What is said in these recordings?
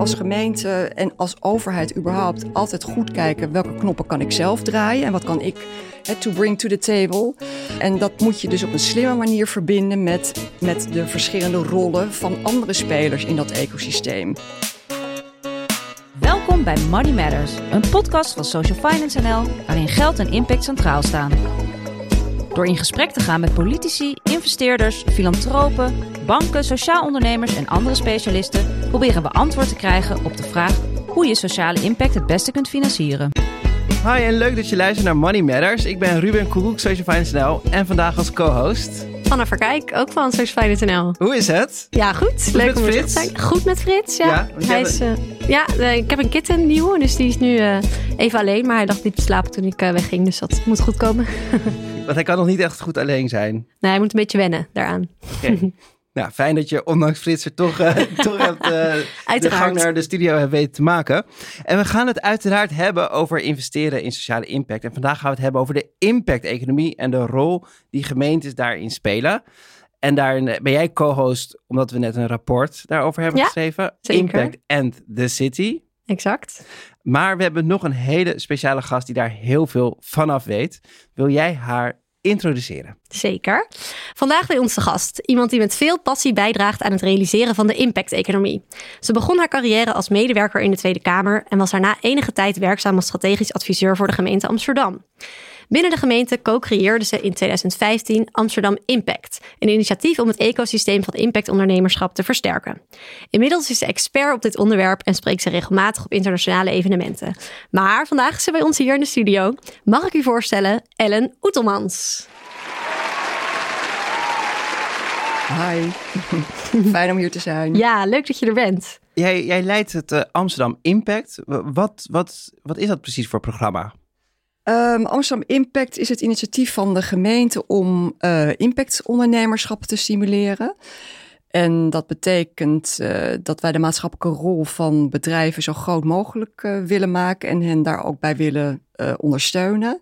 als gemeente en als overheid überhaupt altijd goed kijken welke knoppen kan ik zelf draaien en wat kan ik to bring to the table. En dat moet je dus op een slimme manier verbinden met, met de verschillende rollen van andere spelers in dat ecosysteem. Welkom bij Money Matters, een podcast van Social Finance NL waarin geld en impact centraal staan. Door in gesprek te gaan met politici, investeerders, filantropen, banken, sociaal ondernemers en andere specialisten, proberen we antwoord te krijgen op de vraag hoe je sociale impact het beste kunt financieren. Hi en leuk dat je luistert naar Money Matters. Ik ben Ruben Koekoek, Social Finance NL en vandaag als co-host... Anna Verkijk, ook van Social Finance NL. Hoe is het? Ja, goed. leuk om hier te zijn. Goed met Frits, ja. ja hij is, uh, ja, uh, ik heb een kitten, nieuw, dus die is nu uh, even alleen. Maar hij dacht niet te slapen toen ik wegging, dus dat moet goed komen. Want hij kan nog niet echt goed alleen zijn. Nee, hij moet een beetje wennen daaraan. Okay. Nou, fijn dat je ondanks Frits er toch, uh, toch hebt, uh, de gang naar de studio hebt weten te maken. En we gaan het uiteraard hebben over investeren in sociale impact. En vandaag gaan we het hebben over de impact-economie en de rol die gemeentes daarin spelen. En daarin ben jij co-host, omdat we net een rapport daarover hebben geschreven. Zeker. Impact and the City. Exact. Maar we hebben nog een hele speciale gast die daar heel veel vanaf weet. Wil jij haar introduceren. Zeker. Vandaag bij ons de gast. Iemand die met veel passie bijdraagt aan het realiseren van de impact-economie. Ze begon haar carrière als medewerker in de Tweede Kamer en was daarna enige tijd werkzaam als strategisch adviseur voor de gemeente Amsterdam. Binnen de gemeente co-creëerde ze in 2015 Amsterdam Impact, een initiatief om het ecosysteem van impactondernemerschap te versterken. Inmiddels is ze expert op dit onderwerp en spreekt ze regelmatig op internationale evenementen. Maar vandaag is ze bij ons hier in de studio. Mag ik u voorstellen, Ellen Oetelmans. Hi, fijn om hier te zijn. Ja, leuk dat je er bent. Jij, jij leidt het uh, Amsterdam Impact. Wat, wat, wat is dat precies voor programma? Um, Amsterdam Impact is het initiatief van de gemeente om uh, impactondernemerschap te stimuleren. En dat betekent uh, dat wij de maatschappelijke rol van bedrijven zo groot mogelijk uh, willen maken en hen daar ook bij willen ondersteunen.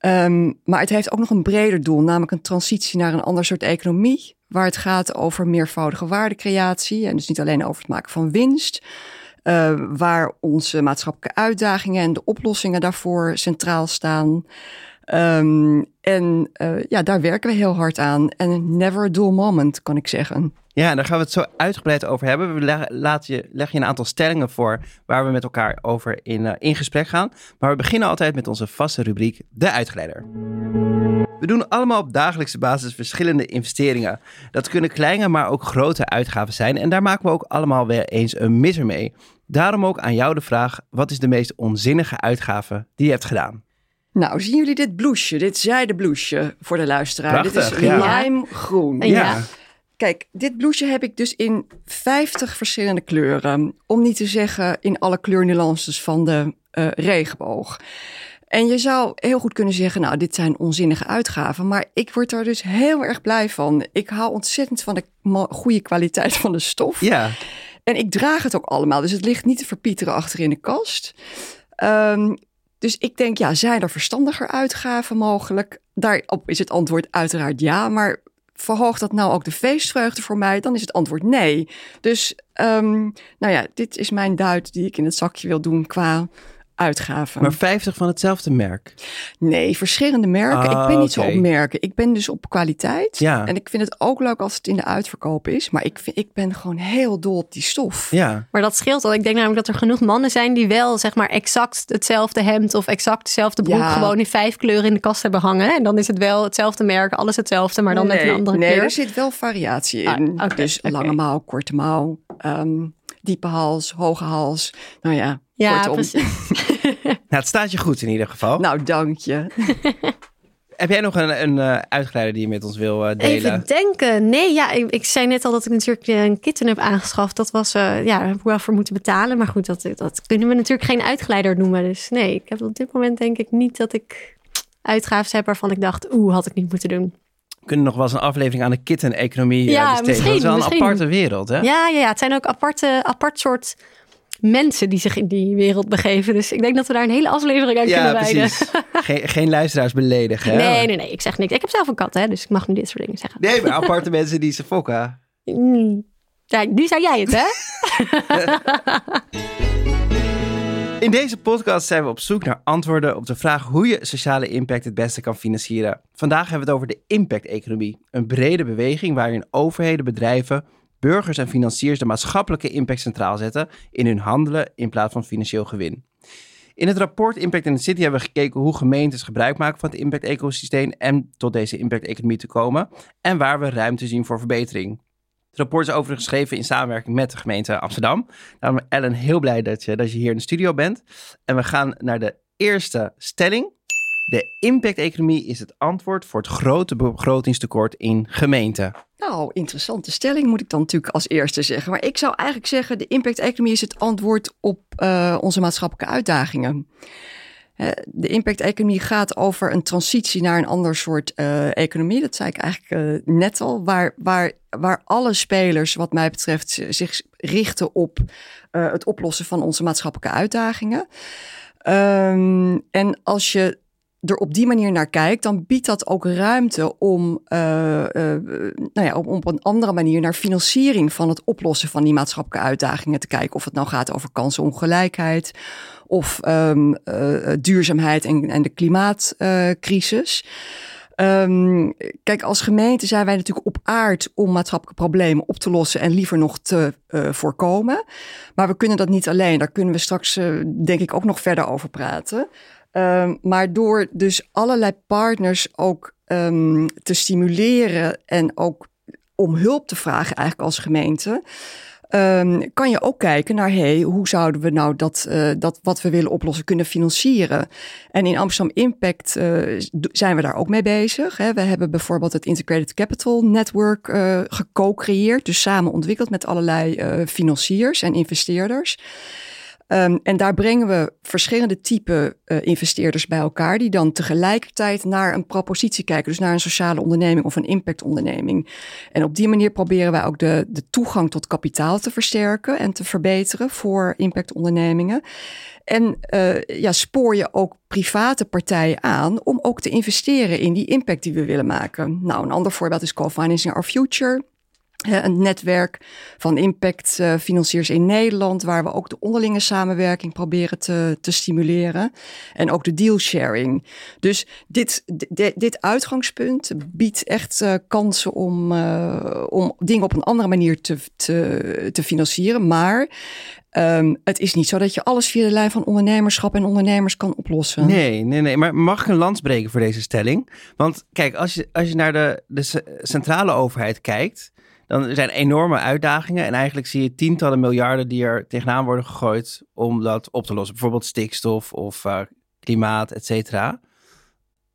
Um, maar het heeft ook nog een breder doel, namelijk een transitie naar een ander soort economie, waar het gaat over meervoudige waardecreatie en dus niet alleen over het maken van winst, uh, waar onze maatschappelijke uitdagingen en de oplossingen daarvoor centraal staan. Um, en uh, ja, daar werken we heel hard aan. En never a dull moment, kan ik zeggen. Ja, daar gaan we het zo uitgebreid over hebben. We leg, je, leg je een aantal stellingen voor waar we met elkaar over in, uh, in gesprek gaan. Maar we beginnen altijd met onze vaste rubriek, de uitgeleider. We doen allemaal op dagelijkse basis verschillende investeringen. Dat kunnen kleine, maar ook grote uitgaven zijn. En daar maken we ook allemaal weer eens een misser mee. Daarom ook aan jou de vraag: wat is de meest onzinnige uitgave die je hebt gedaan? Nou, zien jullie dit blouseje, dit zijde voor de luisteraar? Prachtig, dit is ja. limegroen. Ja. ja. Kijk, dit blouseje heb ik dus in 50 verschillende kleuren. Om niet te zeggen in alle kleurnuances van de uh, regenboog. En je zou heel goed kunnen zeggen, nou, dit zijn onzinnige uitgaven. Maar ik word er dus heel erg blij van. Ik hou ontzettend van de goede kwaliteit van de stof. Ja. En ik draag het ook allemaal, dus het ligt niet te verpieteren achter in de kast. Um, dus ik denk, ja, zijn er verstandiger uitgaven mogelijk? Daarop is het antwoord uiteraard ja, maar verhoogt dat nou ook de feestvreugde voor mij? Dan is het antwoord nee. Dus, um, nou ja, dit is mijn duit die ik in het zakje wil doen qua uitgaven. Maar 50 van hetzelfde merk? Nee, verschillende merken. ik ben niet zo Ah, op merken. Ik ben dus op kwaliteit. Ja. En ik vind het ook leuk als het in de uitverkoop is. Maar ik, vind, ik ben gewoon heel dol op die stof. Ja. Maar dat scheelt al. Ik denk namelijk dat er genoeg mannen zijn die wel zeg maar exact hetzelfde hemd of exact dezelfde broek Ja. gewoon in vijf kleuren in de kast hebben hangen. En dan is het wel hetzelfde merk, alles hetzelfde, maar dan nee, met een andere nee, kleur. er zit wel variatie in. Ah, oké, dus lange mouw, korte mouw, ehm, diepe hals, hoge hals. Nou ja, Ja, kortom. precies. Nou, het staat je goed in ieder geval. Nou, dank je. Heb jij nog een, een eh, uitgeleider die je met ons wil eh, delen? Even denken. Nee, ja, ik, ik zei net al dat ik natuurlijk eh, een kitten heb aangeschaft. Dat was, eh, ja, daar heb ik wel voor moeten betalen. Maar goed, dat, dat kunnen we natuurlijk geen uitgeleider noemen. Dus nee, ik heb op dit moment denk ik niet dat ik uitgaven heb waarvan ik dacht, oeh, had ik niet moeten doen. We kunnen nog wel eens een aflevering aan de kitten-economie Ja, besteden. misschien, Dat is wel een aparte wereld, hè? Ja, ja, ja, het zijn ook aparte, apart soort mensen die zich in die wereld begeven. Dus ik denk dat we daar een hele aflevering aan Ja, kunnen wijden. precies. geen, geen luisteraars beledigen. hè? Nee, nee, nee, ik zeg niks. Ik heb zelf een kat, hè, dus ik mag nu dit soort dingen zeggen. Nee, maar aparte mensen die ze fokken. Mm, Ja, nu zei jij het, hè? In deze podcast zijn we op zoek naar antwoorden op de vraag hoe je sociale impact het beste kan financieren. Vandaag hebben we het over de impact-economie. Een brede beweging waarin overheden, bedrijven, burgers en financiers de maatschappelijke impact centraal zetten in hun handelen in plaats van financieel gewin. In het rapport Impact in the City hebben we gekeken hoe gemeentes gebruik maken van het impact-ecosysteem en tot deze impact-economie te komen en waar we ruimte zien voor verbetering. Het rapport is overigens geschreven in samenwerking met de gemeente Amsterdam. Daarom Ellen heel blij dat je, dat je hier in de studio bent. En we gaan naar de eerste stelling. De impact-economie is het antwoord voor het grote begrotingstekort in gemeenten. Nou, interessante stelling moet ik dan natuurlijk als eerste zeggen. Maar ik zou eigenlijk zeggen, de impact-economie is het antwoord op uh, onze maatschappelijke uitdagingen. De impact-economie gaat over een transitie naar een ander soort uh, economie. Dat zei ik eigenlijk uh, net al. Waar, waar, waar alle spelers, wat mij betreft, zich richten op het oplossen van onze maatschappelijke uitdagingen. Um, en als je er op die manier naar kijkt, dan biedt dat ook ruimte om, uh, uh, nou ja, om op een andere manier naar financiering van het oplossen van die maatschappelijke uitdagingen te kijken. Of het nou gaat over kansenongelijkheid of um, uh, duurzaamheid en, en de klimaatcrisis. Um, kijk, als gemeente zijn wij natuurlijk op aard om maatschappelijke problemen op te lossen en liever nog te voorkomen. Maar we kunnen dat niet alleen. Daar kunnen we straks, denk ik, ook nog verder over praten. Um, maar door dus allerlei partners ook um, te stimuleren en ook om hulp te vragen, eigenlijk als gemeente. Um, kan je ook kijken naar hey, hoe zouden we nou dat, uh, dat wat we willen oplossen kunnen financieren. En in Amsterdam Impact uh, zijn we daar ook mee bezig. Hè. We hebben bijvoorbeeld het Integrated Capital Network uh, geco-creëerd, dus samen ontwikkeld met allerlei financiers en investeerders. Um, en daar brengen we verschillende type uh, investeerders bij elkaar, die dan tegelijkertijd naar een propositie kijken, dus naar een sociale onderneming of een impactonderneming. En op die manier proberen wij ook de, de toegang tot kapitaal te versterken en te verbeteren voor impactondernemingen. En uh, ja, spoor je ook private partijen aan om ook te investeren in die impact die we willen maken. Nou, een ander voorbeeld is Co-Financing Our Future een netwerk van impactfinanciers in Nederland, waar we ook de onderlinge samenwerking proberen te, te stimuleren. En ook de deal sharing. Dus dit, dit, uitgangspunt biedt echt uh, kansen om, uh, om dingen op een andere manier te, te, financieren. Maar Um, het is niet zo dat je alles via de lijn van ondernemerschap en ondernemers kan oplossen. Nee, nee, nee. Maar mag ik een lans breken voor deze stelling? Want kijk, als je, als je naar de, de centrale overheid kijkt, dan zijn enorme uitdagingen. En eigenlijk zie je tientallen miljarden die er tegenaan worden gegooid om dat op te lossen. Bijvoorbeeld stikstof of uh, klimaat, et cetera.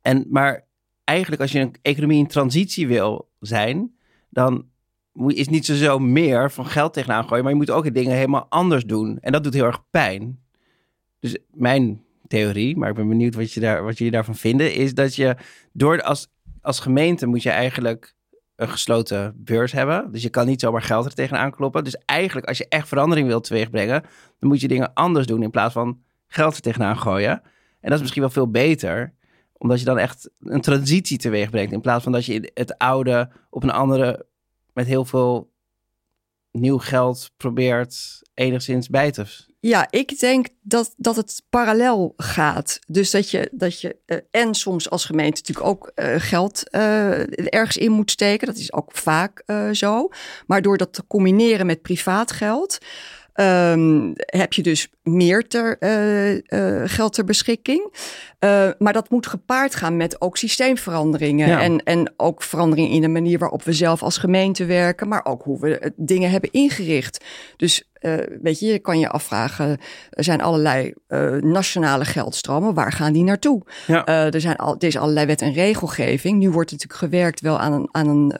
En, maar eigenlijk als je een economie in transitie wil zijn, dan is niet zo meer van geld tegenaan gooien, maar je moet ook dingen helemaal anders doen. En dat doet heel erg pijn. Dus mijn theorie, maar ik ben benieuwd wat, je daar, wat jullie daarvan vinden, is dat je door als, als gemeente moet je eigenlijk een gesloten beurs hebben. Dus je kan niet zomaar geld er tegenaan kloppen. Dus eigenlijk, als je echt verandering wilt teweegbrengen, dan moet je dingen anders doen in plaats van geld er tegenaan gooien. En dat is misschien wel veel beter, omdat je dan echt een transitie teweeg brengt. In plaats van dat je het oude op een andere, met heel veel nieuw geld probeert enigszins bij te ja, ik denk dat, dat het parallel gaat. Dus dat je, dat je uh, en soms als gemeente natuurlijk ook uh, geld uh, ergens in moet steken. Dat is ook vaak zo. Maar door dat te combineren met privaat geld. Um, heb je dus meer ter, uh, uh, geld ter beschikking. Uh, maar dat moet gepaard gaan met ook systeemveranderingen. Ja. En, en ook veranderingen in de manier waarop we zelf als gemeente werken. Maar ook hoe we dingen hebben ingericht. Dus weet je, je kan je afvragen, er zijn allerlei nationale geldstromen. Waar gaan die naartoe? Ja. er, zijn al, er is allerlei wet en regelgeving. Nu wordt natuurlijk gewerkt wel aan een, aan een,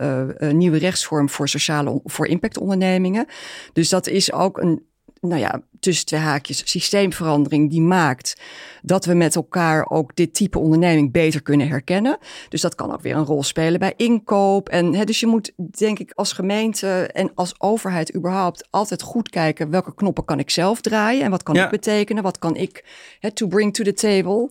een nieuwe rechtsvorm voor sociale, voor impactondernemingen. Dus dat is ook een nou ja, tussen twee haakjes systeemverandering die maakt dat we met elkaar ook dit type onderneming beter kunnen herkennen. Dus dat kan ook weer een rol spelen bij inkoop. En hè, dus je moet, denk ik, als gemeente en als overheid überhaupt altijd goed kijken welke knoppen kan ik zelf draaien en wat kan ja. ik betekenen, wat kan ik hè, to bring to the table,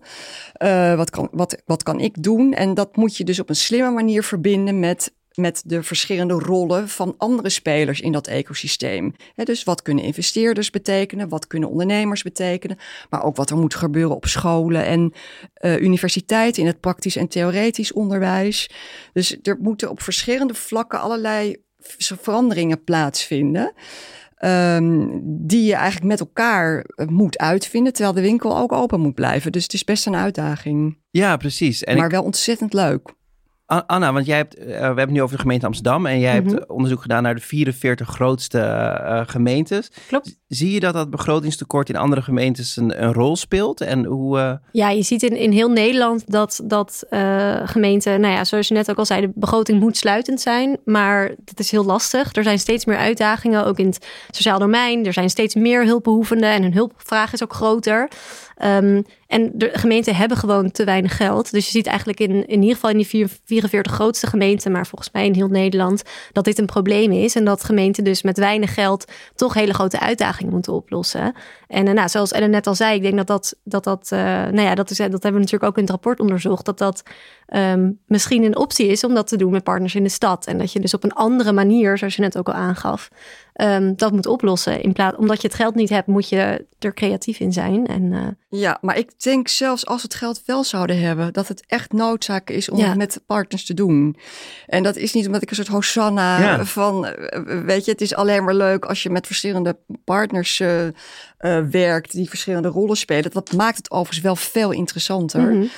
uh, wat, kan, wat, wat kan ik doen. En dat moet je dus op een slimme manier verbinden met met de verschillende rollen van andere spelers in dat ecosysteem. dus wat kunnen investeerders betekenen, wat kunnen ondernemers betekenen, maar ook wat er moet gebeuren op scholen en uh, universiteiten in het praktisch en theoretisch onderwijs. Dus er moeten op verschillende vlakken allerlei veranderingen plaatsvinden. Um, die je eigenlijk met elkaar eh, moet uitvinden, terwijl de winkel ook open moet blijven. Dus het is best een uitdaging. Ja, precies. En maar wel ontzettend leuk. Anna, want jij hebt, uh, we hebben het nu over de gemeente Amsterdam en jij hebt mhm. onderzoek gedaan naar de 44 grootste uh, gemeentes. Klopt. Zie je dat dat begrotingstekort in andere gemeentes een, een rol speelt? En hoe, uh... Ja, je ziet in, in heel Nederland dat, dat gemeenten, nou ja, zoals je net ook al zei, de begroting moet sluitend zijn, maar dat is heel lastig. Er zijn steeds meer uitdagingen, ook in het sociaal domein. Er zijn steeds meer hulpbehoevenden en hun hulpvraag is ook groter. Um, en de gemeenten hebben gewoon te weinig geld. Dus je ziet eigenlijk in, in ieder geval in die 44 grootste gemeenten, maar volgens mij in heel Nederland, dat dit een probleem is. En dat gemeenten dus met weinig geld toch hele grote uitdagingen moeten oplossen. En uh, nou, zoals Ellen net al zei, ik denk dat dat, dat, dat uh, nou ja, dat, is, dat hebben we natuurlijk ook in het rapport onderzocht, dat dat um, misschien een optie is om dat te doen met partners in de stad. En dat je dus op een andere manier, zoals je net ook al aangaf, um, dat moet oplossen. In plaats, omdat je het geld niet hebt, moet je er creatief in zijn. En, uh... Ja, maar ik denk zelfs als we het geld wel zouden hebben, dat het echt noodzaak is om het met partners te doen. En dat is niet omdat ik een soort hosanna van, weet je, het is alleen maar leuk als je met verschillende partners uh, uh, werkt die verschillende rollen spelen. Dat maakt het overigens wel veel interessanter. Mm -hmm.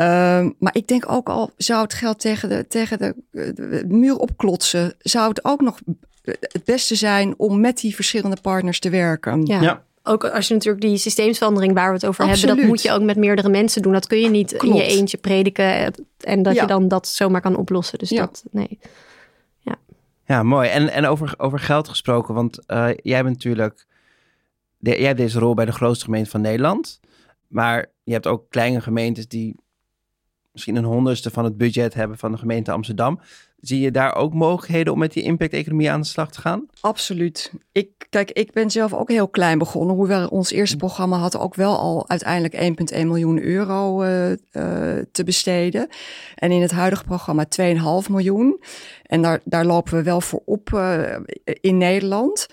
Uh, maar ik denk ook al zou het geld tegen de, tegen de, de, muur opklotsen, zou het ook nog het beste zijn om met die verschillende partners te werken. ja ook als je natuurlijk die systeemsverandering waar we het over hebben, dat moet je ook met meerdere mensen doen. Dat kun je niet in je eentje prediken en dat je dan dat zomaar kan oplossen. Dus dat, nee. Ja, ja mooi. En, en over, over geld gesproken, want uh, jij bent natuurlijk, de, jij hebt deze rol bij de grootste gemeente van Nederland. Maar je hebt ook kleine gemeentes die misschien een honderdste van het budget hebben van de gemeente Amsterdam. Zie je daar ook mogelijkheden om met die impact-economie aan de slag te gaan? Absoluut. Ik, kijk, ik ben zelf ook heel klein begonnen. Hoewel ons eerste mm. programma had ook wel al uiteindelijk 1,1 miljoen euro uh, uh, te besteden. En in het huidige programma 2,5 miljoen. En daar, daar lopen we wel voor op uh, in Nederland.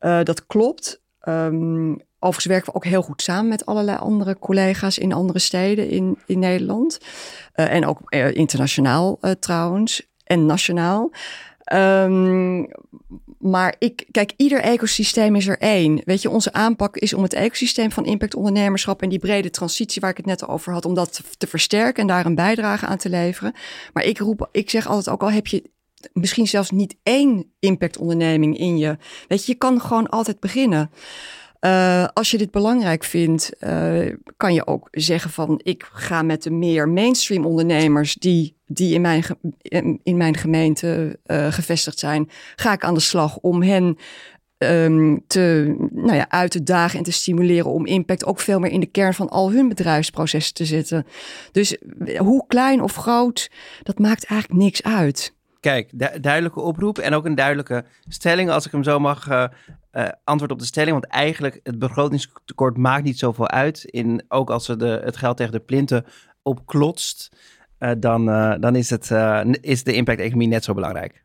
dat klopt. Um, Overigens werken we ook heel goed samen met allerlei andere collega's in andere steden in, in Nederland. Uh, en ook uh, internationaal uh, trouwens en nationaal. Um, maar ik, kijk, ieder ecosysteem is er één. Weet je, onze aanpak is om het ecosysteem van impact ondernemerschap en die brede transitie waar ik het net over had, om dat te, te versterken en daar een bijdrage aan te leveren. Maar ik roep, ik zeg altijd ook al heb je misschien zelfs niet één impactonderneming in je. Weet je, je kan gewoon altijd beginnen. Uh, als je dit belangrijk vindt, uh, kan je ook zeggen van ik ga met de meer mainstream ondernemers die, die in, mijn, in, mijn gemeente uh, gevestigd zijn, ga ik aan de slag om hen um, te, nou ja, uit te dagen en te stimuleren om impact ook veel meer in de kern van al hun bedrijfsprocessen te zetten. Dus hoe klein of groot, dat maakt eigenlijk niks uit. Kijk, duidelijke oproep en ook een duidelijke stelling, als ik hem zo mag uh, antwoord op de stelling. Want eigenlijk, het begrotingstekort maakt niet zoveel uit. In, ook als ze de, het geld tegen de plinten opklotst, uh, dan, dan is, het, is de impact-economie net zo belangrijk.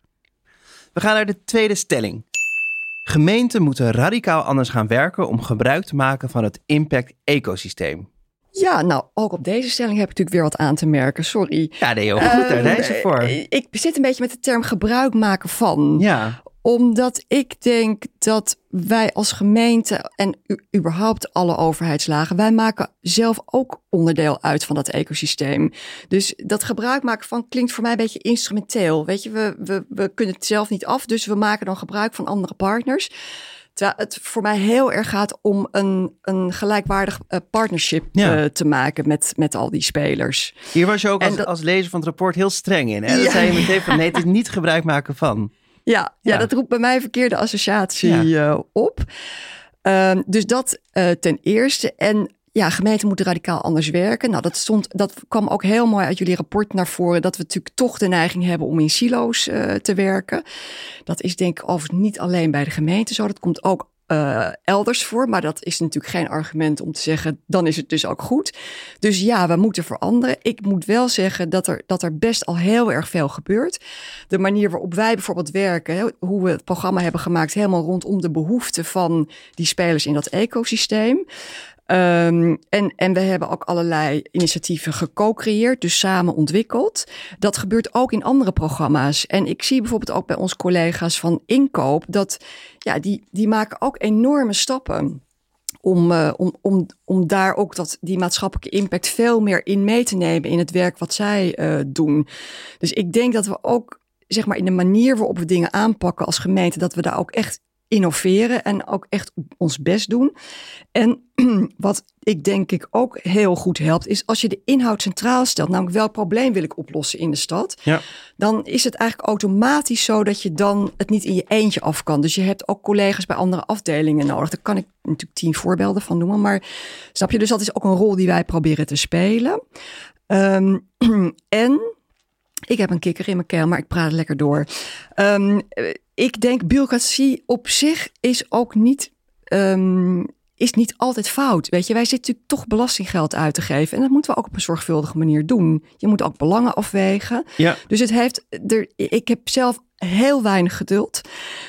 We gaan naar de tweede stelling. Gemeenten moeten radicaal anders gaan werken om gebruik te maken van het impact-ecosysteem. Ja, nou, ook op deze stelling heb ik natuurlijk weer wat aan te merken. Sorry. Ja, nee, heel goed. Uh, daar zijn ze voor. Ik zit een beetje met de term gebruik maken van. Ja omdat ik denk dat wij als gemeente en überhaupt alle overheidslagen, wij maken zelf ook onderdeel uit van dat ecosysteem. Dus dat gebruik maken van klinkt voor mij een beetje instrumenteel. Weet je, we, we, we kunnen het zelf niet af, dus we maken dan gebruik van andere partners. Terwijl het voor mij heel erg gaat om een, een gelijkwaardig uh, partnership ja. uh, te maken met, met al die spelers. Hier was je ook als, dat, als lezer van het rapport heel streng in. Hè? Dat ja, zei je meteen van nee, het is niet gebruik maken van. Ja, ja, dat roept bij mij een verkeerde associatie uh, op. Uh, dus dat ten eerste. En ja, gemeenten moeten radicaal anders werken. Nou, dat, stond, dat kwam ook heel mooi uit jullie rapport naar voren. Dat we natuurlijk toch de neiging hebben om in silo's uh, te werken. Dat is denk ik overigens niet alleen bij de gemeente zo. Dat komt ook uh, elders voor. Maar dat is natuurlijk geen argument om te zeggen, dan is het dus ook goed. Dus ja, we moeten veranderen. Ik moet wel zeggen dat er, dat er best al heel erg veel gebeurt. De manier waarop wij bijvoorbeeld werken, hoe we het programma hebben gemaakt, helemaal rondom de behoeften van die spelers in dat ecosysteem. Um, en, en we hebben ook allerlei initiatieven geco-creëerd, dus samen ontwikkeld. Dat gebeurt ook in andere programma's. En ik zie bijvoorbeeld ook bij onze collega's van inkoop dat ja, die, die maken ook enorme stappen. Om, uh, om, om, om daar ook dat, die maatschappelijke impact veel meer in mee te nemen in het werk wat zij uh, doen. Dus ik denk dat we ook, zeg maar, in de manier waarop we dingen aanpakken als gemeente, dat we daar ook echt innoveren en ook echt ons best doen. En wat ik denk ik ook heel goed helpt, is als je de inhoud centraal stelt, namelijk welk probleem wil ik oplossen in de stad, ja. dan is het eigenlijk automatisch zo dat je dan het niet in je eentje af kan. Dus je hebt ook collega's bij andere afdelingen nodig. Daar kan ik natuurlijk tien voorbeelden van noemen, maar snap je? Dus dat is ook een rol die wij proberen te spelen. Um, en ik heb een kikker in mijn keel, maar ik praat lekker door. Um, ik denk bureaucratie op zich is ook niet, um, is niet altijd fout. Weet je, wij zitten natuurlijk toch belastinggeld uit te geven. En dat moeten we ook op een zorgvuldige manier doen. Je moet ook belangen afwegen. Ja. Dus het heeft, er, ik heb zelf heel weinig geduld.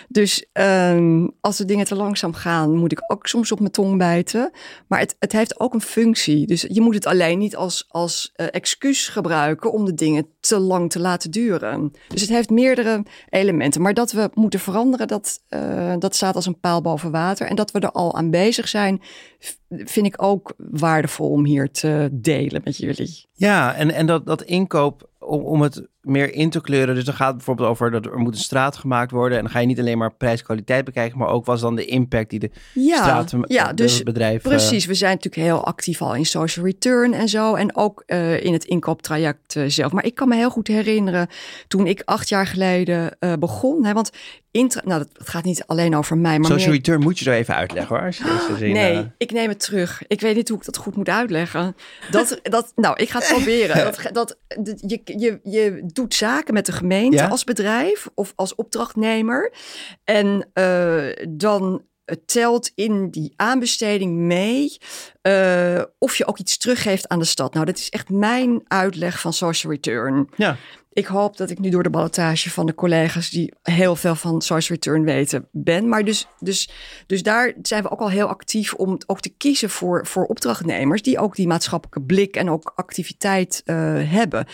Dus um, als de dingen te langzaam gaan, moet ik ook soms op mijn tong bijten. Maar het, het heeft ook een functie. Dus je moet het alleen niet als, als uh, excuus gebruiken om de dingen te lang te laten duren. Dus het heeft meerdere elementen. Maar dat we moeten veranderen, dat, uh, dat staat als een paal boven water. En dat we er al aan bezig zijn, vind ik ook waardevol om hier te delen met jullie. Ja, en, en dat, dat inkoop om, om het meer in te kleuren. Dus dan gaat het bijvoorbeeld over dat er moet een straat gemaakt worden. En dan ga je niet alleen maar prijs-kwaliteit bekijken, maar ook was dan de impact die de ja, straten, ja, dus bedrijf. Precies, we zijn natuurlijk heel actief al in social return en zo. En ook uh, in het inkooptraject uh, zelf. Maar ik kan me heel goed herinneren toen ik acht jaar geleden uh, begon. Hè, want intra nou, dat gaat niet alleen over mij. Maar social meer... return moet je zo even uitleggen hoor. Als je deze zin, nee, ik neem het terug. Ik weet niet hoe ik dat goed moet uitleggen. Dat, dat, nou, ik ga het proberen. dat, dat, je, je, je doet zaken met de gemeente Ja? als bedrijf of als opdrachtnemer. En uh, dan telt in die aanbesteding mee uh, of je ook iets teruggeeft aan de stad. Nou, dat is echt mijn uitleg van social return. Ja. Ik hoop dat ik nu door de ballotage van de collega's die heel veel van social return weten ben. Maar dus, dus, dus daar zijn we ook al heel actief om ook te kiezen voor, voor opdrachtnemers die ook die maatschappelijke blik en ook activiteit uh, hebben.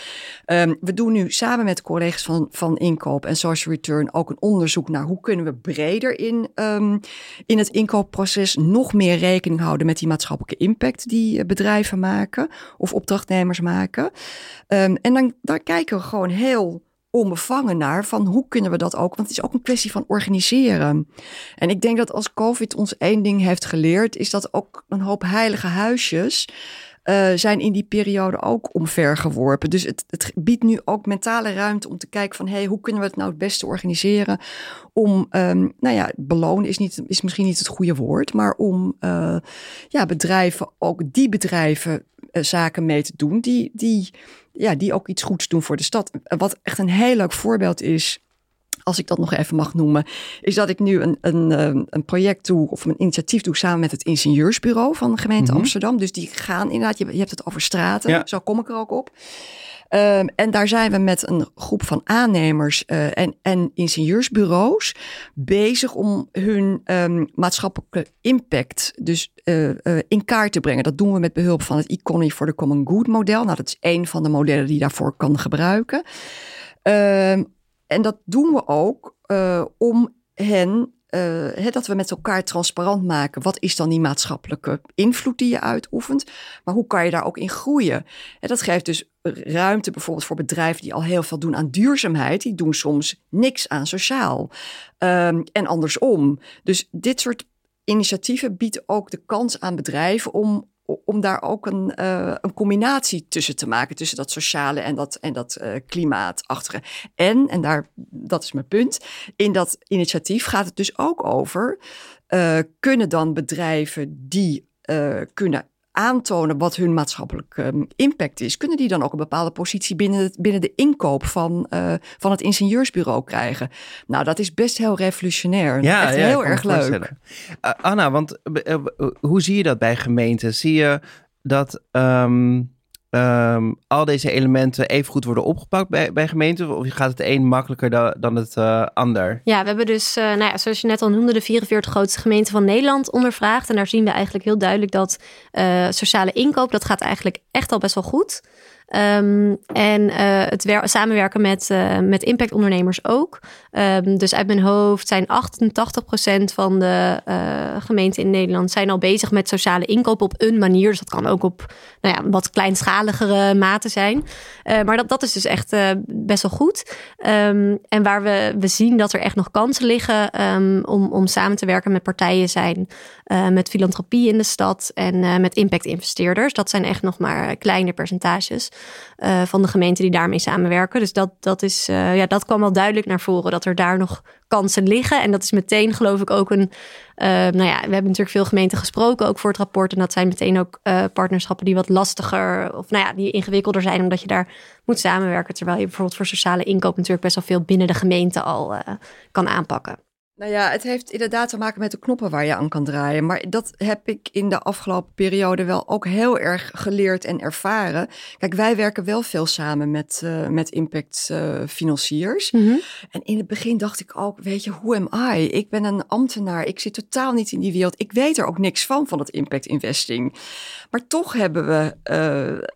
Um, we doen nu samen met collega's van, van inkoop en social return ook een onderzoek naar hoe kunnen we breder in, um, in het inkoopproces nog meer rekening houden met die maatschappelijke impact die bedrijven maken of opdrachtnemers maken. Um, en dan daar kijken we gewoon heel onbevangen naar van hoe kunnen we dat ook, want het is ook een kwestie van organiseren. En ik denk dat als COVID ons één ding heeft geleerd, is dat ook een hoop heilige huisjes uh, zijn in die periode ook omvergeworpen. Dus het, het, biedt nu ook mentale ruimte om te kijken van... hey, hoe kunnen we het nou het beste organiseren om... Um, nou ja, belonen is, niet, is misschien niet het goede woord... maar om uh, ja, bedrijven, ook die bedrijven uh, zaken mee te doen... Die, die, ja, die ook iets goeds doen voor de stad. Wat echt een heel leuk voorbeeld is als ik dat nog even mag noemen, is dat ik nu een, een, een project doe of een initiatief doe samen met het ingenieursbureau van de gemeente mm -hmm. Amsterdam. Dus die gaan inderdaad, je, je hebt het over straten, ja. zo kom ik er ook op. Um, en daar zijn we met een groep van aannemers uh, en, en ingenieursbureaus bezig om hun um, maatschappelijke impact dus uh, uh, in kaart te brengen. Dat doen we met behulp van het Economy for the Common Good model. Nou, dat is één van de modellen die je daarvoor kan gebruiken. Um, en dat doen we ook uh, om hen, he, dat we met elkaar transparant maken. Wat is dan die maatschappelijke invloed die je uitoefent? Maar hoe kan je daar ook in groeien? En dat geeft dus ruimte bijvoorbeeld voor bedrijven die al heel veel doen aan duurzaamheid. Die doen soms niks aan sociaal. Um, en andersom. Dus dit soort initiatieven biedt ook de kans aan bedrijven om om daar ook een, uh, een combinatie tussen te maken. Tussen dat sociale en dat, en dat uh, klimaatachtige. En, en daar, dat is mijn punt, in dat initiatief gaat het dus ook over... Uh, kunnen dan bedrijven die kunnen aantonen wat hun maatschappelijke ehm, impact is, kunnen die dan ook een bepaalde positie binnen, het, binnen de inkoop van, uh, van het ingenieursbureau krijgen. Nou, dat is best heel revolutionair. Ja, Echt heel erg leuk. Uh, Anna, want uh, hoe zie je dat bij gemeenten? Zie je dat um, um, al deze elementen even goed worden opgepakt bij, bij gemeenten? Of gaat het een makkelijker da dan het uh, ander? Ja, we hebben dus, uh, nou ja, zoals je net al noemde, de 44 grootste gemeenten van Nederland ondervraagd. En daar zien we eigenlijk heel duidelijk dat uh, sociale inkoop, dat gaat eigenlijk echt al best wel goed. Um, en uh, het samenwerken met, uh, met impactondernemers ook. Um, dus uit mijn hoofd zijn 88% van de uh, gemeenten in Nederland zijn al bezig met sociale inkoop op een manier. Dus dat kan ook op nou ja, wat kleinschaligere mate zijn. maar dat, dat is dus echt best wel goed. Um, en waar we, we zien dat er echt nog kansen liggen om, om samen te werken met partijen zijn met filantropie in de stad en met impact-investeerders. Dat zijn echt nog maar kleine percentages. Van de gemeenten die daarmee samenwerken. Dus dat, dat, is, ja, dat kwam wel duidelijk naar voren dat er daar nog kansen liggen. En dat is meteen, geloof ik, ook een. Nou ja, we hebben natuurlijk veel gemeenten gesproken ook voor het rapport. En dat zijn meteen ook partnerschappen die wat lastiger of nou ja, die ingewikkelder zijn, omdat je daar moet samenwerken. Terwijl je bijvoorbeeld voor sociale inkoop natuurlijk best wel veel binnen de gemeente al kan aanpakken. Nou ja, het heeft inderdaad te maken met de knoppen waar je aan kan draaien. Maar dat heb ik in de afgelopen periode wel ook heel erg geleerd en ervaren. Kijk, wij werken wel veel samen met, uh, met impact uh, financiers. Mm -hmm. En in het begin dacht ik ook, weet je, hoe am I? Ik ben een ambtenaar, ik zit totaal niet in die wereld. Ik weet er ook niks van, van het impact investing. Maar toch hebben we,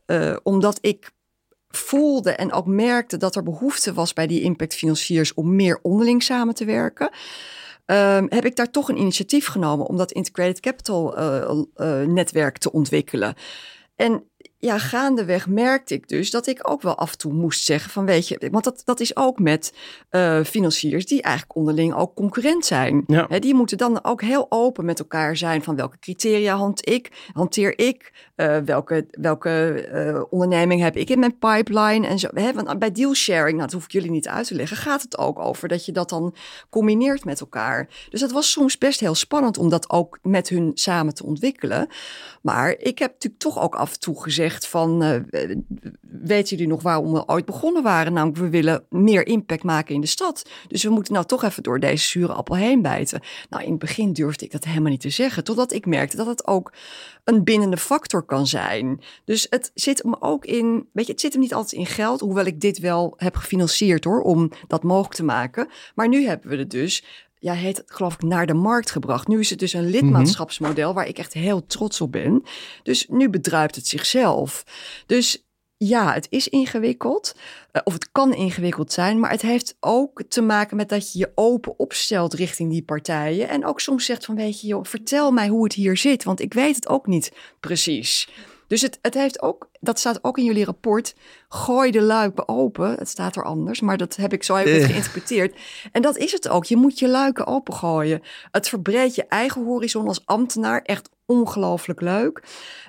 uh, omdat ik voelde en ook merkte dat er behoefte was bij die impactfinanciers om meer onderling samen te werken. Um, heb ik daar toch een initiatief genomen om dat Integrated Capital uh, uh, netwerk te ontwikkelen. En ja, gaandeweg merkte ik dus dat ik ook wel af en toe moest zeggen van weet je, want dat, dat is ook met uh, financiers die eigenlijk onderling ook concurrent zijn. Ja. die moeten dan ook heel open met elkaar zijn van welke criteria hand ik, hanteer ik, uh, welke, welke uh, onderneming heb ik in mijn pipeline en zo. Hè, want bij deal sharing, nou, dat hoef ik jullie niet uit te leggen, gaat het ook over dat je dat dan combineert met elkaar. Dus dat was soms best heel spannend om dat ook met hun samen te ontwikkelen. Maar ik heb natuurlijk toch ook af en toe gezegd van, uh, weten jullie nog waarom we ooit begonnen waren? Namelijk, we willen meer impact maken in de stad. Dus we moeten nou toch even door deze zure appel heen bijten. Nou, in het begin durfde ik dat helemaal niet te zeggen, totdat ik merkte dat het ook een bindende factor kan zijn. Dus het zit hem ook in, weet je, het zit hem niet altijd in geld, hoewel ik dit wel heb gefinancierd hoor, om dat mogelijk te maken. Maar nu hebben we het dus ja, heet het geloof ik naar de markt gebracht. Nu is het dus een lidmaatschapsmodel waar ik echt heel trots op ben. Dus nu bedruipt het zichzelf. Dus ja, het is ingewikkeld. Uh, of het kan ingewikkeld zijn. Maar het heeft ook te maken met dat je je open opstelt richting die partijen. En ook soms zegt van weet je joh, vertel mij hoe het hier zit. Want ik weet het ook niet precies. Dus het, het heeft ook, dat staat ook in jullie rapport, gooi de luiken open. Het staat er anders, maar dat heb ik zo even uh. geïnterpreteerd. En dat is het ook. Je moet je luiken opengooien. Het verbreedt je eigen horizon als ambtenaar echt ongelooflijk leuk.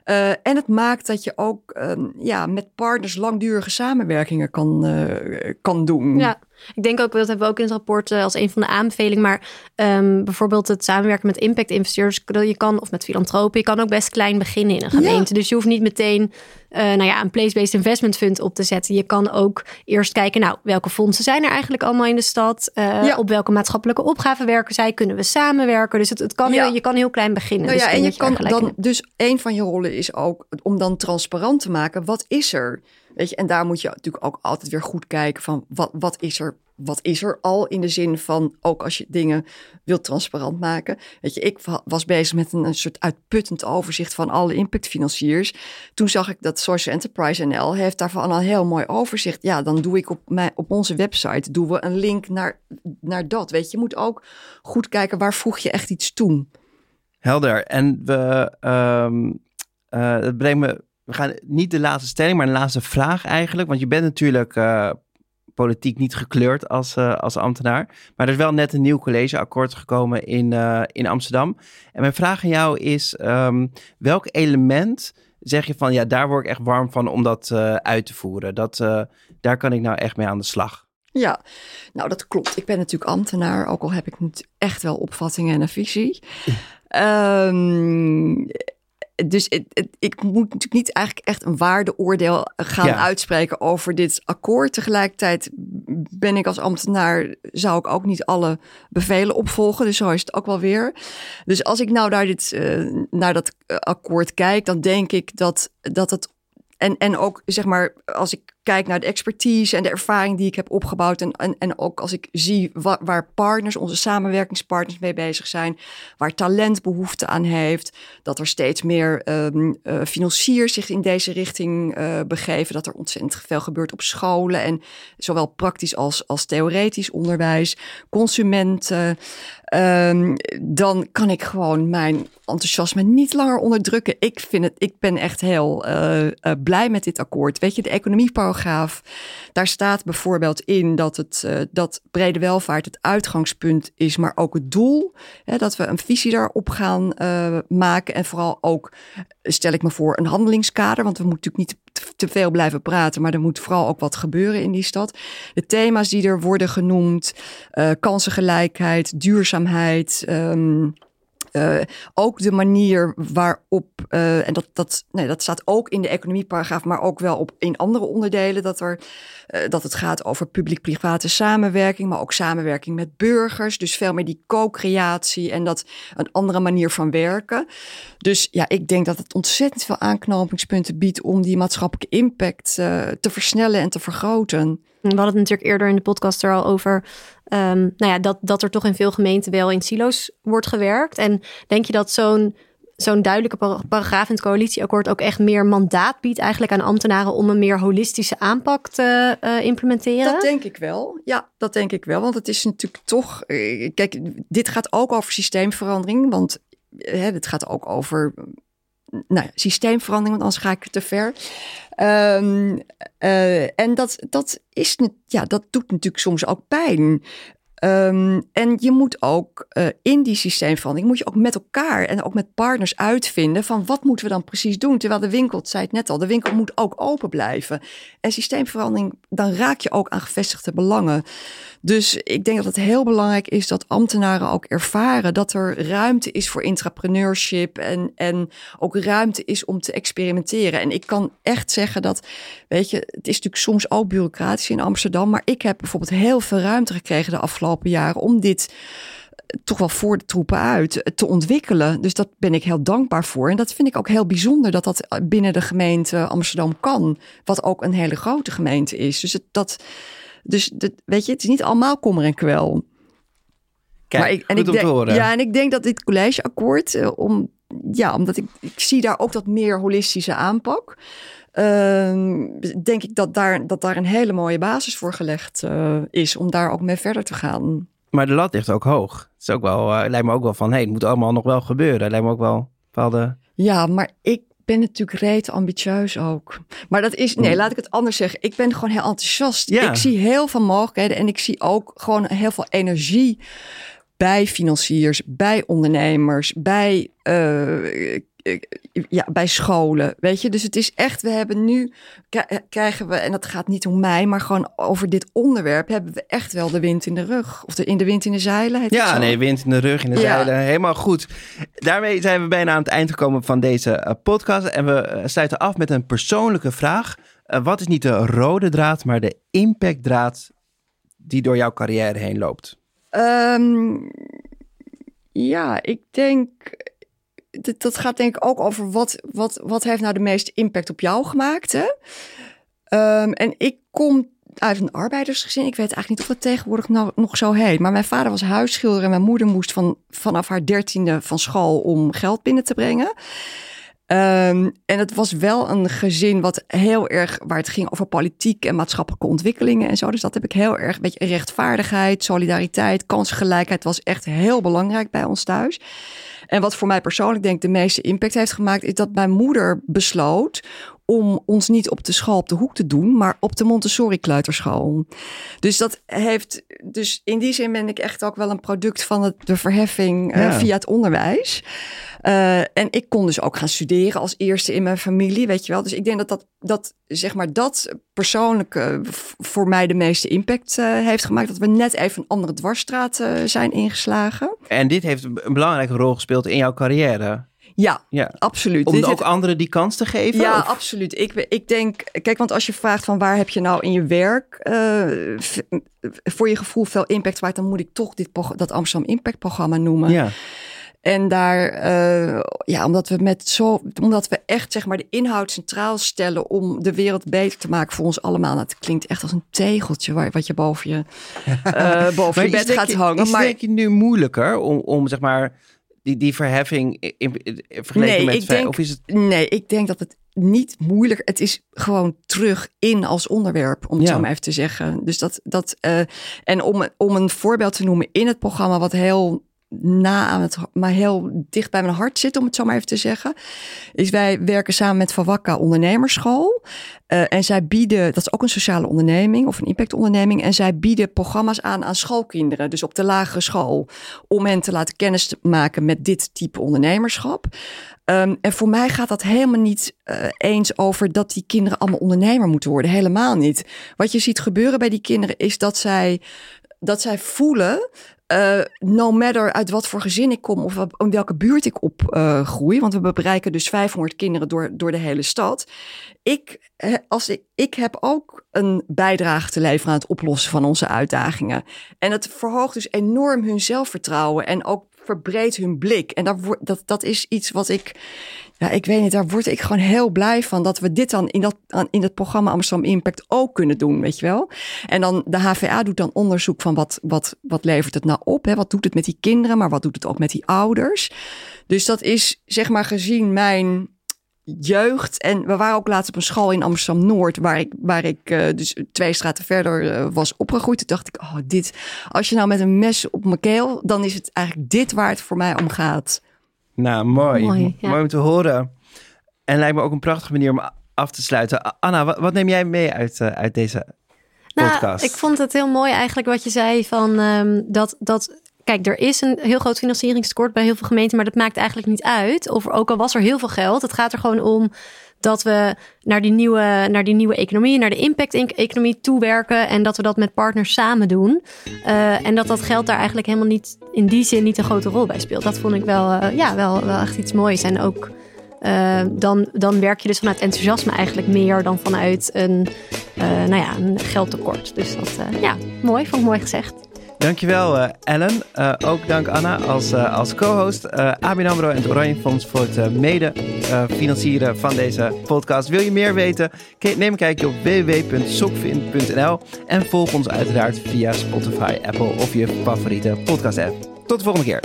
Uh, en het maakt dat je ook um, ja, met partners langdurige samenwerkingen kan, uh, kan doen. Ja, ik denk ook, dat hebben we ook in het rapport uh, als een van de aanbevelingen. Maar um, bijvoorbeeld het samenwerken met impact-investeerders. Je kan, of met filantropen, je kan ook best klein beginnen in een gemeente. Ja. Dus je hoeft niet meteen nou ja, een place-based investment fund op te zetten. Je kan ook eerst kijken, nou, welke fondsen zijn er eigenlijk allemaal in de stad? Ja. Op welke maatschappelijke opgaven werken zij? Kunnen we samenwerken? Dus het, het kan ja. je kan heel klein beginnen. Nou dus ja, en je kan dan, dus een van je rollen is ook om dan transparant te maken. Wat is er? Weet je, en daar moet je natuurlijk ook altijd weer goed kijken van wat, wat is er wat is er al in de zin van ook als je dingen wilt transparant maken. Weet je, ik was bezig met een, soort uitputtend overzicht van alle impactfinanciers. Toen zag ik dat Social Enterprise NL heeft daarvan een heel mooi overzicht. Ja, dan doe ik op, mijn, op onze website doen we een link naar, naar dat. Weet je, je moet ook goed kijken waar voeg je echt iets toe. Helder. En we, um, me, we gaan niet de laatste stelling, maar de laatste vraag eigenlijk. Want je bent natuurlijk uh, politiek niet gekleurd als, uh, als ambtenaar. Maar er is wel net een nieuw collegeakkoord gekomen in, in Amsterdam. En mijn vraag aan jou is, um, welk element zeg je van, ja, daar word ik echt warm van om dat uit te voeren? Dat, daar kan ik nou echt mee aan de slag. Ja, nou dat klopt. Ik ben natuurlijk ambtenaar, ook al heb ik echt wel opvattingen en een visie. Um, dus ik moet natuurlijk niet eigenlijk echt een waardeoordeel gaan uitspreken over dit akkoord. Tegelijkertijd ben ik als ambtenaar, zou ik ook niet alle bevelen opvolgen. Dus zo is het ook wel weer. Dus als ik nou naar, dit, uh, naar dat akkoord kijk, dan denk ik dat, dat het en, en ook zeg maar, als ik kijk naar de expertise en de ervaring die ik heb opgebouwd. En, en, en ook als ik zie waar partners, onze samenwerkingspartners mee bezig zijn. Waar talent behoefte aan heeft. Dat er steeds meer um, uh, financiers zich in deze richting uh, begeven. Dat er ontzettend veel gebeurt op scholen. En zowel praktisch als, als theoretisch onderwijs. Consumenten. Um, dan kan ik gewoon mijn enthousiasme niet langer onderdrukken. Ik, vind het, ik ben echt heel uh, blij met dit akkoord. Weet je, de daar staat bijvoorbeeld in dat, het, uh, dat brede welvaart het uitgangspunt is, maar ook het doel. Hè, dat we een visie daarop gaan uh, maken. En vooral ook, stel ik me voor, een handelingskader. Want we moeten natuurlijk niet te veel blijven praten, maar er moet vooral ook wat gebeuren in die stad. De thema's die er worden genoemd, kansengelijkheid, duurzaamheid. Um, uh, ook de manier waarop, uh, en dat, dat, nee, dat staat ook in de economieparagraaf, maar ook wel op in andere onderdelen, dat, er, uh, dat het gaat over publiek-private samenwerking, maar ook samenwerking met burgers. Dus veel meer die co-creatie en dat een andere manier van werken. Dus ja, ik denk dat het ontzettend veel aanknopingspunten biedt om die maatschappelijke impact te versnellen en te vergroten. We hadden het natuurlijk eerder in de podcast er al over Um, nou ja, dat, dat er toch in veel gemeenten wel in silo's wordt gewerkt. En denk je dat zo'n zo'n duidelijke paragraaf in het coalitieakkoord ook echt meer mandaat biedt eigenlijk aan ambtenaren om een meer holistische aanpak te uh, implementeren? Dat denk ik wel. Ja, dat denk ik wel. Want het is natuurlijk toch. Uh, kijk, dit gaat ook over systeemverandering. Want uh, het gaat ook over nou ja, systeemverandering, want anders ga ik te ver. Um, uh, en dat, dat, is, ja, dat doet natuurlijk soms ook pijn. Um, en je moet ook uh, in die systeemverandering, moet je ook met elkaar en ook met partners uitvinden van wat moeten we dan precies doen. Terwijl de winkel, zei het net al, de winkel moet ook open blijven. En systeemverandering, dan raak je ook aan gevestigde belangen. Dus ik denk dat het heel belangrijk is dat ambtenaren ook ervaren dat er ruimte is voor intrapreneurship en, en ook ruimte is om te experimenteren. En ik kan echt zeggen dat, weet je, het is natuurlijk soms ook bureaucratisch in Amsterdam, maar ik heb bijvoorbeeld heel veel ruimte gekregen de afgelopen jaren om dit toch wel voor de troepen uit te ontwikkelen. Dus dat ben ik heel dankbaar voor. En dat vind ik ook heel bijzonder dat dat binnen de gemeente Amsterdam kan. Wat ook een hele grote gemeente is. Dus het, dat, dus weet je, het is niet allemaal kommer en kwel. Kijk, maar ik, en ik denk, horen. Ja, en ik denk dat dit collegeakkoord, om, ja, omdat ik, ik zie daar ook dat meer holistische aanpak. Uh, denk ik dat daar, dat daar een hele mooie basis voor gelegd uh, is om daar ook mee verder te gaan. Maar de lat ligt ook hoog. Het is ook wel, uh, lijkt me ook wel van, hé, hey, het moet allemaal nog wel gebeuren. Lijkt me ook wel bepaalde... Ja, maar ik ben natuurlijk reet ambitieus ook. Maar dat is, nee, laat ik het anders zeggen. Ik ben gewoon heel enthousiast. Ja. Ik zie heel veel mogelijkheden en ik zie ook gewoon heel veel energie bij financiers, bij ondernemers, bij uh, ja, bij scholen. Weet je, dus het is echt, we hebben nu, krijgen we, en dat gaat niet om mij, maar gewoon over dit onderwerp hebben we echt wel de wind in de rug. Of de, in de wind in de zeilen. Heet ja, nee, wind in de rug, in de ja. zeilen. Helemaal goed. Daarmee zijn we bijna aan het eind gekomen van deze podcast. En we sluiten af met een persoonlijke vraag. Uh, wat is niet de rode draad, maar de impactdraad die door jouw carrière heen loopt? Um, ja, ik denk dat, dat gaat denk ik ook over wat, wat, wat heeft nou de meeste impact op jou gemaakt. Hè? Um, en ik kom uit een arbeidersgezin. Ik weet eigenlijk niet of het tegenwoordig nou, nog zo heet. Maar mijn vader was huisschilder en mijn moeder moest van, vanaf haar dertiende van school om geld binnen te brengen. Um, en het was wel een gezin wat heel erg, waar het ging over politiek en maatschappelijke ontwikkelingen en zo. Dus dat heb ik heel erg, weet je, rechtvaardigheid, solidariteit, kansgelijkheid was echt heel belangrijk bij ons thuis. En wat voor mij persoonlijk denk ik de meeste impact heeft gemaakt, is dat mijn moeder besloot om ons niet op de school op de hoek te doen, maar op de Montessori kleuterschool. Dus dat heeft, dus in die zin ben ik echt ook wel een product van het, de verheffing ja. uh, via het onderwijs. Uh, en ik kon dus ook gaan studeren als eerste in mijn familie, weet je wel. Dus ik denk dat dat, dat zeg maar, dat persoonlijke voor mij de meeste impact uh, heeft gemaakt. Dat we net even een andere dwarsstraat zijn ingeslagen. En dit heeft een belangrijke rol gespeeld in jouw carrière. Ja, Ja. absoluut. Om Dit- ook anderen die kans te geven? Ja, Of- absoluut. Ik, ik denk, kijk, want als je vraagt van waar heb je nou in je werk eh, voor je gevoel veel impact waard, dan moet ik toch dit, dat Amsterdam Impact programma noemen. ja. En daar, eh, ja, omdat we met zo, omdat we echt zeg maar de inhoud centraal stellen om de wereld beter te maken voor ons allemaal. Nou, het klinkt echt als een tegeltje waar, wat je boven je, eh, boven je is bed denk gaat hangen. Is maar denk je nu moeilijker om, om zeg maar die, die verheffing in, in- vergeleken Nee, met ik vijf- denk- of is het Nee, ik denk dat het niet moeilijk. Het is gewoon terug in als onderwerp, om het Ja. zo maar even te zeggen. Dus dat, dat eh, en om, om een voorbeeld te noemen in het programma, wat heel na aan het, maar heel dicht bij mijn hart zit, om het zo maar even te zeggen, is wij werken samen met Vawakka Ondernemerschool. Eh, en zij bieden, dat is ook een sociale onderneming of een impactonderneming, en zij bieden programma's aan aan schoolkinderen, dus op de lagere school, om hen te laten kennis maken met dit type ondernemerschap. Ehm, en voor mij gaat dat helemaal niet eh, eens over dat die kinderen allemaal ondernemer moeten worden. Helemaal niet. Wat je ziet gebeuren bij die kinderen is dat zij, dat zij voelen. Eh, no matter uit wat voor gezin ik kom of in welke buurt ik opgroei. groei, want we bereiken dus 500 kinderen door, door de hele stad. Ik, eh, als ik, ik heb ook een bijdrage te leveren aan het oplossen van onze uitdagingen. En het verhoogt dus enorm hun zelfvertrouwen en ook verbreedt hun blik. En wordt dat, dat is iets wat ik, ja, ik weet niet, daar word ik gewoon heel blij van dat we dit dan in dat in het programma Amsterdam Impact ook kunnen doen, weet je wel. En dan de HVA doet dan onderzoek van wat, wat, wat levert het nou op? Hè? Wat doet het met die kinderen, maar wat doet het ook met die ouders? Dus dat is zeg maar gezien mijn jeugd. En we waren ook laatst op een school in Amsterdam Noord, waar ik, waar ik eh, dus twee straten verder eh, was opgegroeid. Toen dacht ik, oh, dit, als je nou met een mes op mijn keel, dan is het eigenlijk dit waar het voor mij om gaat. nou mooi. Mooi, om te horen. En lijkt me ook een prachtige manier om af te sluiten. Anna, wat, wat neem jij mee uit, eh, uit deze Nou, podcast? ik vond het heel mooi eigenlijk wat je zei van ehm, dat, dat. Kijk, er is een heel groot financieringstekort bij heel veel gemeenten, maar dat maakt eigenlijk niet uit. Of ook al was er heel veel geld, het gaat er gewoon om dat we naar die nieuwe, naar die nieuwe economie, naar de impact-economie toewerken en dat we dat met partners samen doen. Eh, en dat dat geld daar eigenlijk helemaal niet in die zin niet een grote rol bij speelt. Dat vond ik wel, eh, ja, wel, wel echt iets moois. En ook eh, dan, dan werk je dus vanuit enthousiasme eigenlijk meer dan vanuit een, nou ja, een geldtekort. Dus dat, ja, mooi. Vond ik mooi gezegd. Dankjewel eh Ellen. Eh, ook dank Anna als, eh, als co-host. ABN AMRO en het Oranje Fonds voor het mede financieren van deze podcast. Wil je meer weten? Neem een kijkje op www.sokvin.nl en volg ons uiteraard via Spotify, Apple of je favoriete podcast app. Tot de volgende keer.